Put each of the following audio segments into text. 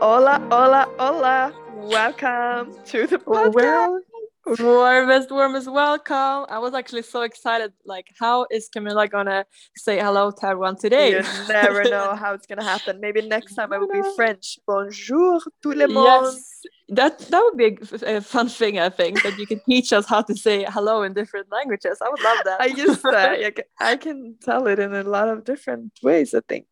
Hola, hola, hola. Welcome to the podcast. Well, warmest, warmest welcome. I was actually so excited. Like, how is Camilla gonna say hello to everyone today? You never know how it's gonna happen. Maybe next time I will be French. Bonjour, tout le monde. yes, that that would be a, a fun thing. I think that you can teach us how to say hello in different languages. I would love that. I use that. I can, I can tell it in a lot of different ways, I think.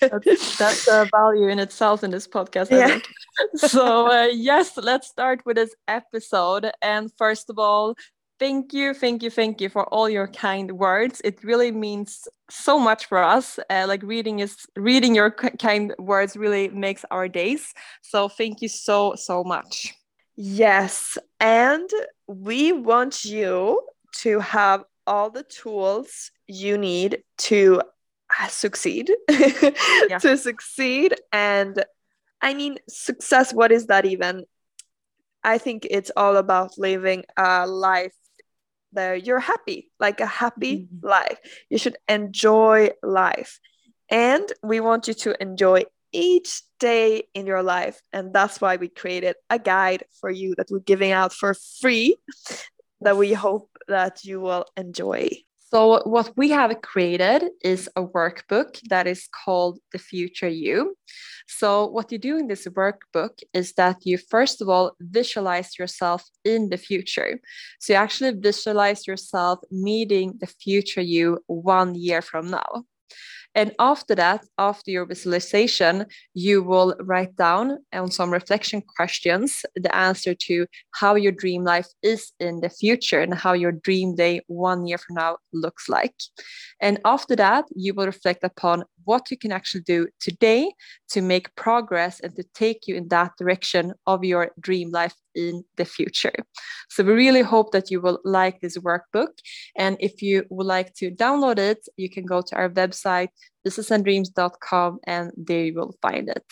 that's, that's a value in itself in this podcast. I Yeah. think. So uh, yes, let's start with this episode. And first of all, thank you, thank you, thank you for all your kind words. It really means so much for us. Uh, like reading is reading your kind words really makes our days. So thank you so so much. Yes, and we want you to have all the tools you need to uh, succeed. to succeed. And I mean, success, what is that even? I think it's all about living a life that you're happy, like a happy Mhm. life. You should enjoy life. And we want you to enjoy each day in your life. And that's why we created a guide for you that we're giving out for free that we hope that you will enjoy. So, what we have created is a workbook that is called The Future You. So, what you do in this workbook is that you, first of all, visualize yourself in the future. So, you actually visualize yourself meeting the future you one year from now. And after that, after your visualization, you will write down on some reflection questions the answer to how your dream life is in the future and how your dream day one year from now looks like. And after that, you will reflect upon what you can actually do today to make progress and to take you in that direction of your dream life in the future. So, we really hope that you will like this workbook. And if you would like to download it, you can go to our website, businessanddreams.com, and there you will find it.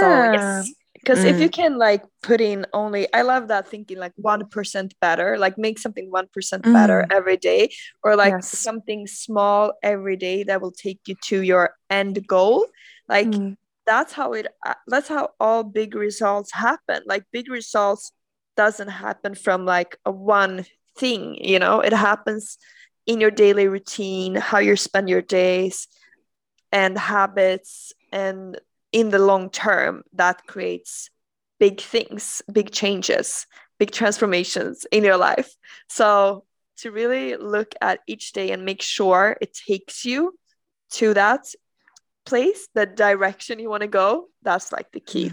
So, yes. Because if you Mm. can like put in only, I love that thinking like 1% better, like make something 1% better Mm. every day, or like Yes. something small every day that will take you to your end goal. Like Mm. that's how it, uh, that's how all big results happen. Like big results doesn't happen from like a one thing, you know, it happens in your daily routine, how you spend your days and habits and in the long term that creates big things big changes big transformations in your life. So to really look at each day and make sure it takes you to that place the direction you want to go that's like the key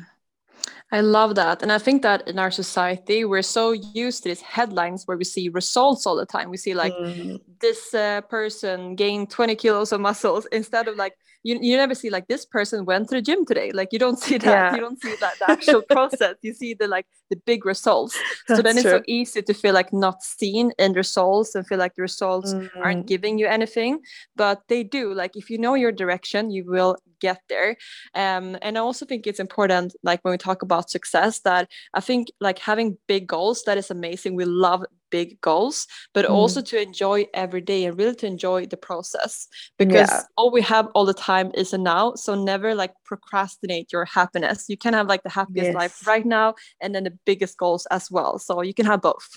I love that. And I think that in our society, we're so used to these headlines where we see results all the time. We see like Mm, this uh, person gained 20 kilos of muscles instead of like, you, you never see like this person went to the gym today. Like you don't see that. Yeah. You don't see that the actual process. You see the like the big results. so then that's it's so easy to feel like not seen in results and feel like the results aren't Mm, giving you anything but they do like if you know your direction you will get there um, and i also think it's important like when we talk about success that i think like having big goals that is amazing. We love big goals but Mm. also to enjoy every day and really to enjoy the process because Yeah. all we have all the time is a now so never like procrastinate your happiness you can have like the happiest life right now and then the biggest goals as well so you can have both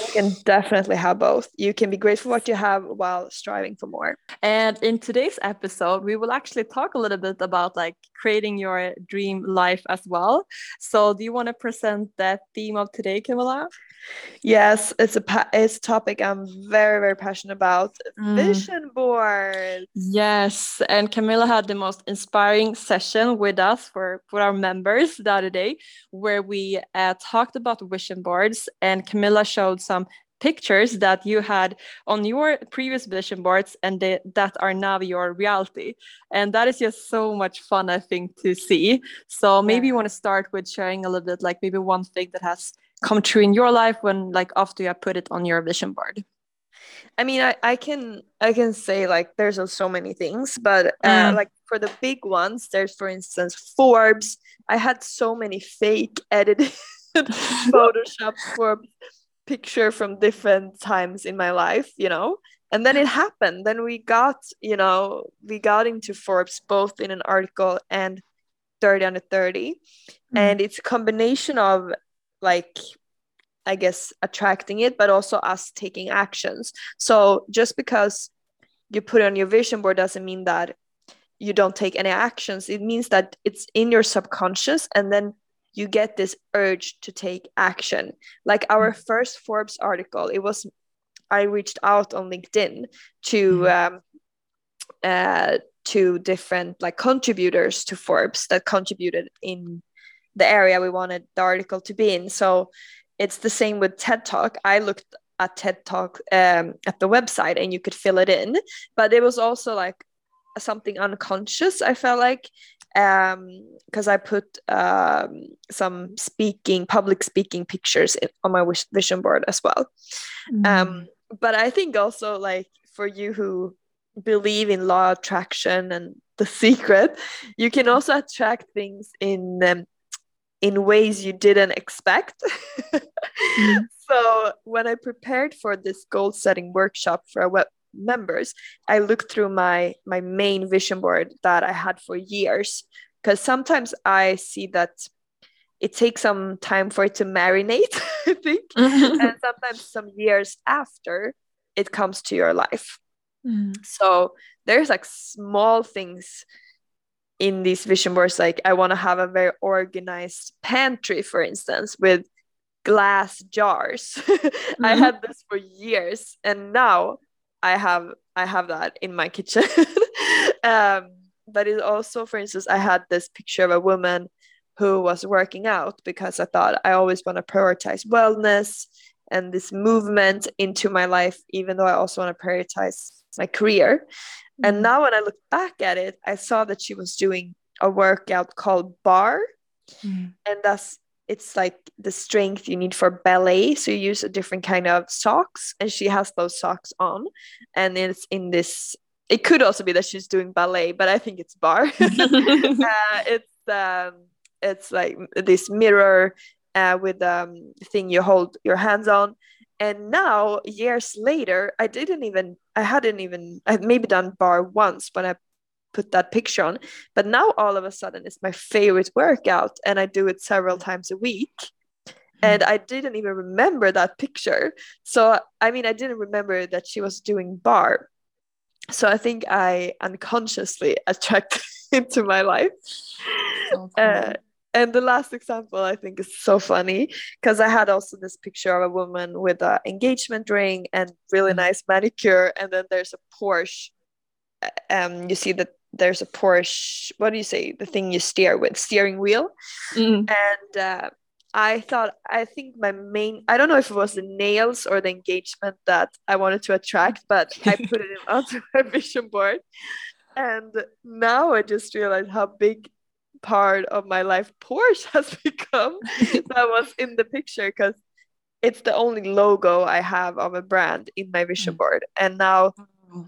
you can definitely have both you can be grateful for what you have while striving for more And in today's episode, we will actually talk a little bit about like creating your dream life as well. So, do you want to present that theme of today, Camilla? Yes, it's a pa- it's a topic I'm very very passionate about. Mm. Vision board. Yes, and Camilla had the most inspiring session with us for, for our members the other day, where we uh, talked about vision boards, and Camilla showed some pictures that you had on your previous vision boards and they, that are now your reality. And that is just so much fun, I think, to see. So maybe you want to start with sharing a little bit, like maybe one thing that has come true in your life when, like, after you have put it on your vision board. I mean, I, I can I can say like there's so many things, but uh, Mm. like for the big ones, there's for instance Forbes. I had so many fake edited Photoshop for picture from different times in my life, you know. And then it happened. Then we got, you know, we got into Forbes both in an article and 30 under 30 mm. and it's a combination of like i guess attracting it but also us taking actions so just because you put on your vision board doesn't mean that you don't take any actions it means that it's in your subconscious and then you get this urge to take action like our mm. first forbes article it was i reached out on linkedin to mm. um, uh, to different like contributors to forbes that contributed in the area we wanted the article to be in. So it's the same with ted talk. I looked at ted talk um, at the website and you could fill it in but it was also like something unconscious i felt like because um, i put um, some speaking public speaking pictures in, on my vision board as well. Mm. um, but i think also like for you who believe in law attraction and the secret you can also attract things in um, in ways you didn't expect mm. so when i prepared for this goal setting workshop for our web members i looked through my my main vision board that i had for years because sometimes i see that it takes some time for it to marinate i think and sometimes some years after it comes to your life mm. so there's like small things in these vision boards like i want to have a very organized pantry for instance with glass jars mm-hmm. i had this for years and now i have i have that in my kitchen um, but it also for instance i had this picture of a woman who was working out because i thought i always want to prioritize wellness and this movement into my life even though i also want to prioritize my career and mm-hmm. now when I look back at it, I saw that she was doing a workout called barre. Mm. And that's it's like the strength you need for ballet. So you use a different kind of socks, and she has those socks on. And it's in this, it could also be that she's doing ballet, but I think it's barre. uh, it's um it's like this mirror uh, with um thing you hold your hands on and now years later i didn't even i hadn't even i had maybe done barre once when i put that picture on but now all of a sudden it's my favorite workout and i do it several times a week and mm. i didn't even remember that picture so i mean i didn't remember that she was doing barre. so i think i unconsciously attracted into my life so cool. uh, and the last example I think is so funny because I had also this picture of a woman with an engagement ring and really mm. nice manicure, and then there's a Porsche. Um, you see that there's a Porsche. What do you say? The thing you steer with, steering wheel. Mm. And uh, I thought, I think my main, I don't know if it was the nails or the engagement that I wanted to attract, but I put it onto my vision board. And now I just realized how big part of my life Porsche has become that was in the picture because it's the only logo I have of a brand in my vision mm. board. And now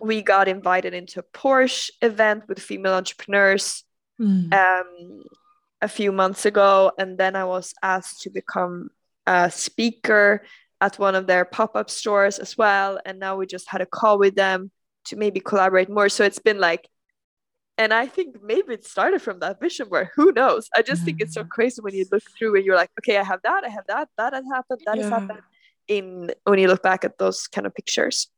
we got invited into a Porsche event with female entrepreneurs mm. um, a few months ago. And then I was asked to become a speaker at one of their pop up stores as well. And now we just had a call with them to maybe collaborate more. So it's been like and I think maybe it started from that vision board. Who knows? I just think it's so crazy when you look through and you're like, okay, I have that, I have that, that has happened, that yeah. has happened. In when you look back at those kind of pictures.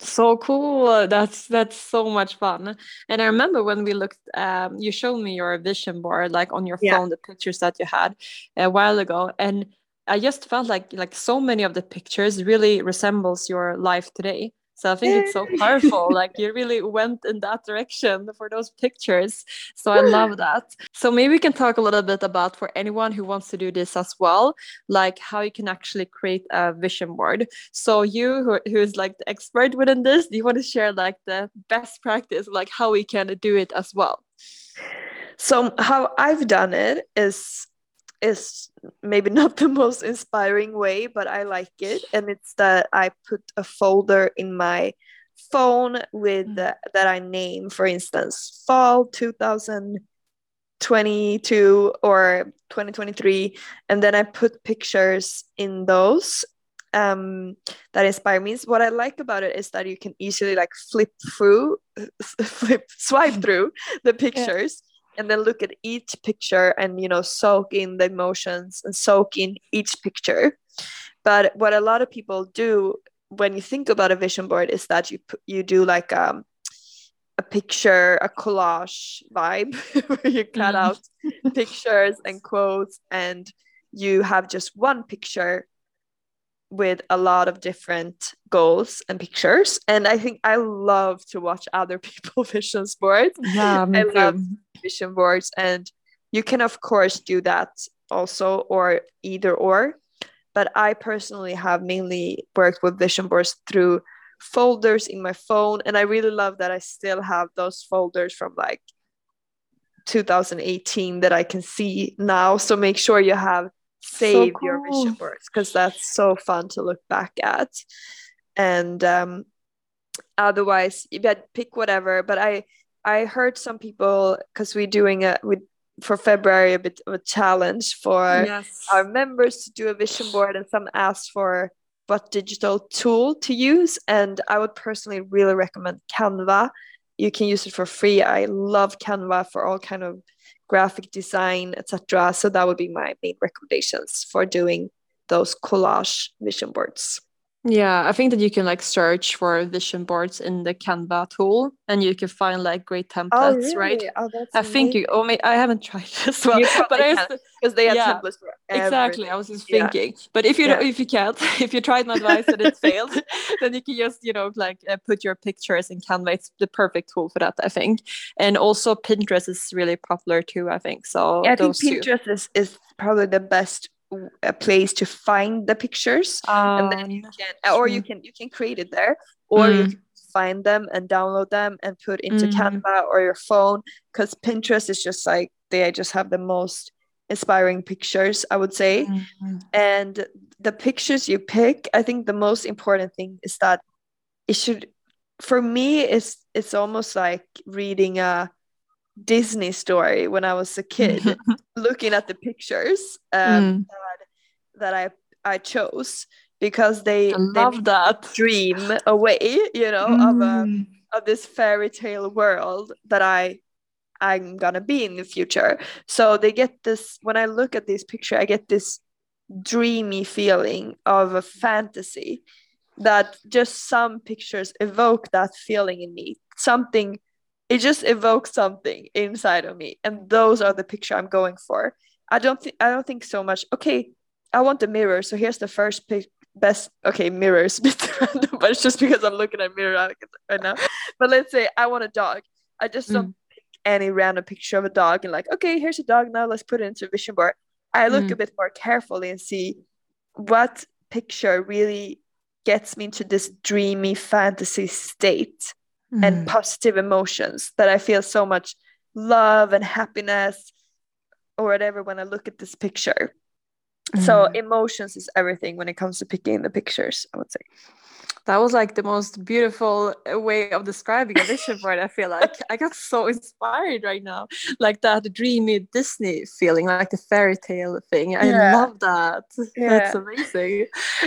So cool! That's that's so much fun. And I remember when we looked, um, you showed me your vision board, like on your yeah. phone, the pictures that you had a while ago, and I just felt like like so many of the pictures really resembles your life today so I think it's so powerful. like you really went in that direction for those pictures. So I love that. So maybe we can talk a little bit about for anyone who wants to do this as well, like how you can actually create a vision board. So you who, who is like the expert within this, do you want to share like the best practice, like how we can do it as well? So how I've done it is is maybe not the most inspiring way, but I like it. And it's that I put a folder in my phone with mm. that I name, for instance, fall 2022 or 2023. And then I put pictures in those um, that inspire me. What I like about it is that you can easily like flip through, flip, swipe through the pictures. Yeah and then look at each picture and you know soak in the emotions and soak in each picture but what a lot of people do when you think about a vision board is that you you do like um, a picture a collage vibe where you cut mm. out pictures and quotes and you have just one picture with a lot of different goals and pictures. And i think i love to watch other people vision boards yeah i too. love vision boards. And you can of course do that also or either or. But i personally have mainly worked with vision boards through folders in my phone. And i really love that i still have those folders from like 2018 that i can see now. So make sure you have save so cool. your vision boards because that's so fun to look back at and um otherwise you bet pick whatever but i i heard some people because we're doing a we for february a bit of a challenge for yes. our members to do a vision board and some asked for what digital tool to use and i would personally really recommend canva you can use it for free i love canva for all kind of graphic design, etc. So that would be my main recommendations for doing those collage vision boards. Yeah, I think that you can like search for vision boards in the Canva tool, and you can find like great oh, templates, oh, really? right? Oh, that's I amazing. think you. Oh, I haven't tried this one, but I because they have yeah, templates for everything. exactly. I was just thinking, yeah. but if you yeah. if you can't, if you tried my advice and it failed, then you can just you know like uh, put your pictures in Canva. It's the perfect tool for that, I think. And also Pinterest is really popular too. I think so. Yeah, I think Pinterest is is probably the best a place to find the pictures and then you ah, can or you can you can create it there or mm. you can find them and download them and put into mm. canva or your phone because pinterest is just like they just have the most inspiring pictures i would say mm. and the pictures you pick i think the most important thing is that it should for me it's it's almost like reading a Disney story when I was a kid, looking at the pictures um, mm. that, that, I I chose because they I love they that dream away, you know, mm. of a, mm. of this fairy tale world that I I'm gonna be in the future. So they get this when I look at this picture, I get this dreamy feeling of a fantasy that just some pictures evoke that feeling in me. Something it just evokes something inside of me and those are the picture i'm going for. I don't think i don't think so much okay i want the mirror so here's the first pic best okay mirrors but it's just because i'm looking at mirror right now. But let's say i want a dog. I just don't mm. pick any random picture of a dog and like okay here's a dog now let's put it into a vision board. I look mm. a bit more carefully and see what picture really gets me into this dreamy fantasy state mm. and positive emotions that I feel so much love and happiness or whatever when I look at this picture. Mm. So emotions is everything when it comes to picking the pictures, I would say that was like the most beautiful uh, way of describing a vision board. I feel like I got so inspired right now, like that dreamy Disney feeling, like the fairy tale thing. I yeah. love that. Yeah. That's amazing.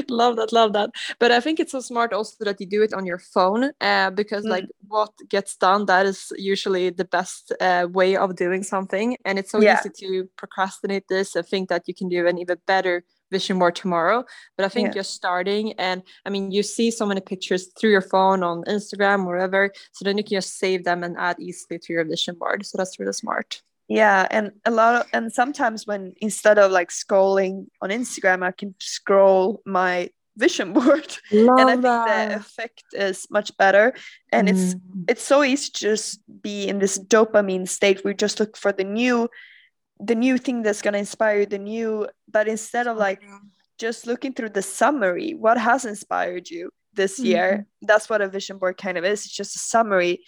love that, love that. But I think it's so smart also that you do it on your phone, uh, because mm. like what gets done, that is usually the best uh, way of doing something, and it's so yeah. easy to procrastinate this and think that you can do an even better vision board tomorrow but i think yeah. you're starting and i mean you see so many pictures through your phone on instagram or whatever so then you can just save them and add easily to your vision board so that's really smart yeah and a lot of and sometimes when instead of like scrolling on instagram i can scroll my vision board Love and i that. think the effect is much better and mm. it's it's so easy to just be in this dopamine state we just look for the new the new thing that's going to inspire you the new but instead of like just looking through the summary what has inspired you this year mm-hmm. that's what a vision board kind of is it's just a summary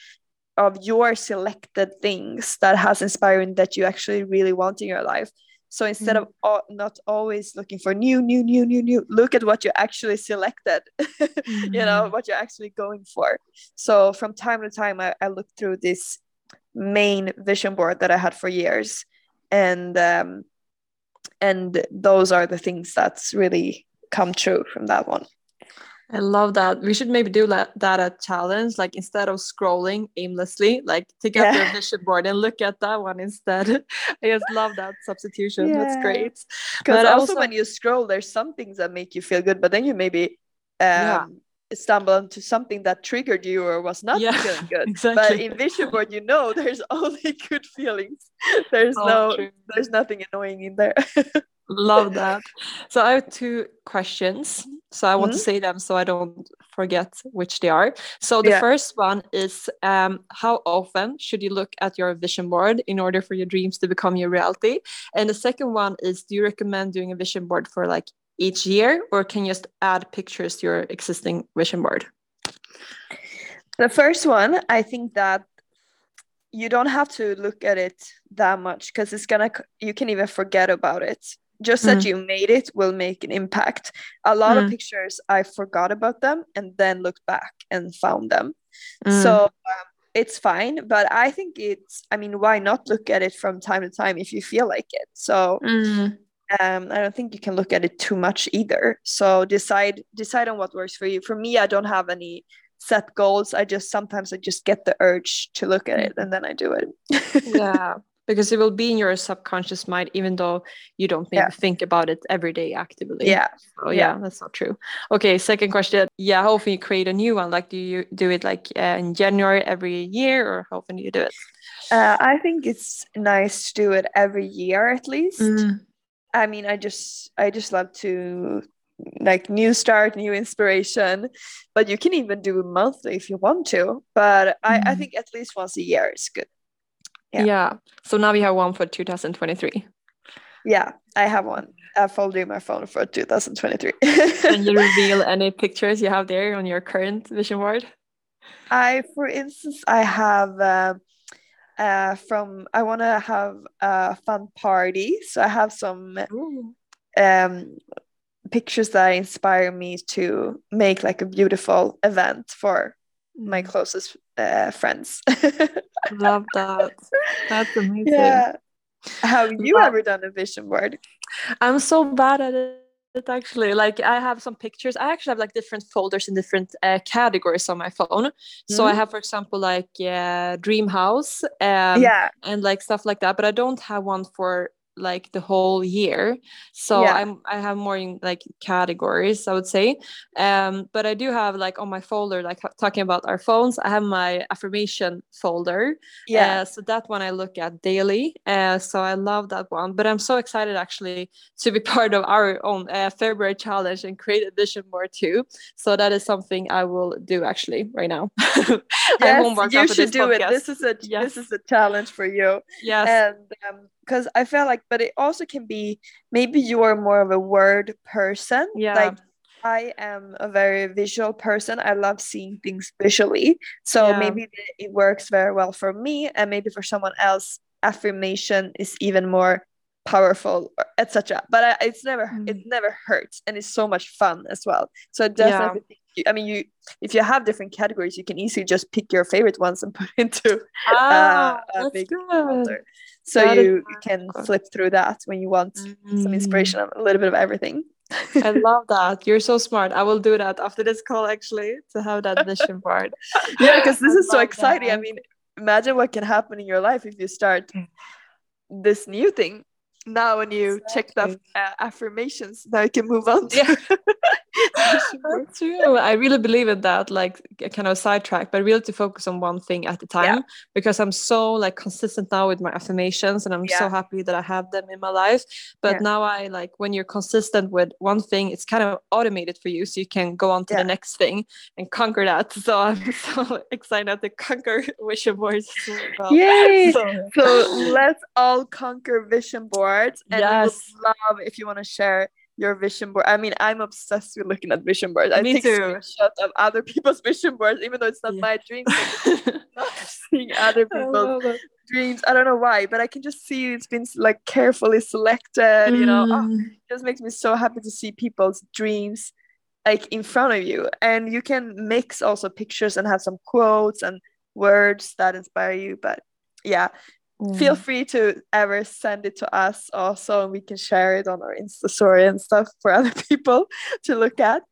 of your selected things that has inspired that you actually really want in your life so instead mm-hmm. of not always looking for new new new new new look at what you actually selected mm-hmm. you know mm-hmm. what you're actually going for so from time to time I, I look through this main vision board that i had for years and um, and those are the things that's really come true from that one I love that. We should maybe do that, that a challenge. Like instead of scrolling aimlessly, like take out your vision board and look at that one instead. I just love that substitution. Yeah. That's great. Because also, also, when you scroll, there's some things that make you feel good, but then you maybe um, yeah. Stumble into something that triggered you or was not yeah, feeling good. Exactly. But in vision board, you know there's only good feelings. There's oh, no true. there's nothing annoying in there. Love that. So I have two questions. So I want mm-hmm. to say them so I don't forget which they are. So the yeah. first one is um, how often should you look at your vision board in order for your dreams to become your reality? And the second one is do you recommend doing a vision board for like each year or can you just add pictures to your existing vision board? The first one, I think that you don't have to look at it that much because it's gonna you can even forget about it just mm. that you made it will make an impact. A lot mm. of pictures I forgot about them and then looked back and found them. Mm. So um, it's fine, but I think it's. I mean, why not look at it from time to time if you feel like it? So. Um, I don't think you can look at it too much either. So decide decide on what works for you. For me, I don't have any set goals. I just sometimes I just get the urge to look at it and then I do it. yeah because it will be in your subconscious mind even though you don't yeah. think about it every day actively yeah so yeah, yeah, that's not true okay second question yeah how often you create a new one like do you do it like uh, in january every year or how often do you do it uh, i think it's nice to do it every year at least mm. I mean i just i just love to like new start new inspiration but you can even do monthly if you want to but I, I mm. think at least once a year is good yeah. yeah. So now we have one for 2023. Yeah, I have one. I folder in my phone for 2023. Can you reveal any pictures you have there on your current vision board? I, for instance, I have uh, uh, from I want to have a fun party, so I have some um pictures that inspire me to make like a beautiful event for my mm. closest uh, friends. Love that. That's amazing. Yeah. Have you but, ever done a vision board? I'm so bad at it actually like i have some pictures i actually have like different folders in different uh, categories on my phone mm-hmm. so i mm-hmm. have for example like uh, dream house um, yeah and like stuff like that but i don't have one for like the whole year. So yeah. i'm i have more in like categories i would say. Um but i do have like on my folder like talking about our phones i have my affirmation folder. Yeah. Uh, so that one i look at daily. Uh, so i love that one. But i'm so excited actually to be part of our own uh, february challenge and create a vision board too. So that is something i will do actually right now. Yes, you should do podcast. it this is a yes. this is a challenge for you. Yes. And um, because I feel like, but it also can be maybe you are more of a word person. Yeah. Like I am a very visual person. I love seeing things visually. So yeah. maybe it works very well for me, and maybe for someone else, affirmation is even more powerful, etc. But I, it's never mm. it never hurts, and it's so much fun as well. So it definitely. Yeah. I mean, you if you have different categories, you can easily just pick your favorite ones and put into ah, uh, a big folder so that you, you can flip through that when you want mm. some inspiration a little bit of everything I love that. You're so smart. I will do that after this call actually to have that vision board. yeah, because this I is so exciting. That. I mean, imagine what can happen in your life if you start mm. this new thing now when you exactly. check the uh, affirmations now you can move on yeah that's true i really believe in that like kind of sidetrack but really to focus on one thing at a time yeah. because i'm so like consistent now with my affirmations and i'm yeah. so happy that i have them in my life but yeah. now i like when you're consistent with one thing it's kind of automated for you so you can go on to the next thing and conquer that so i'm so excited to conquer vision boards well. yay so, so let's all conquer vision boards boards and yes. love if you want to share your vision board. I mean, I'm obsessed with looking at vision boards. I Me take too. screenshots of other people's vision boards, even though it's not yeah. my dream. seeing other people's dreams. I don't know why, but I can just see it's been like carefully selected. Mm. You know, oh, mm. it just makes me so happy to see people's dreams like in front of you, and you can mix also pictures and have some quotes and words that inspire you. But yeah, Mm. Feel free to ever send it to us also, and we can share it on our Insta story and stuff for other people to look at.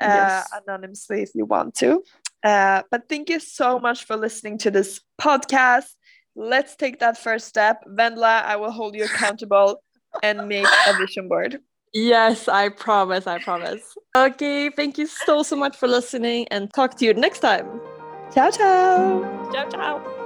uh, yes. anonymously if you want to. Uh, but thank you so much for listening to this podcast. Let's take that first step. Vendla, I will hold you accountable and make a vision board. Yes, I promise. I promise. Okay, thank you so, so much for listening and talk to you next time. Ciao, ciao. Ciao, ciao.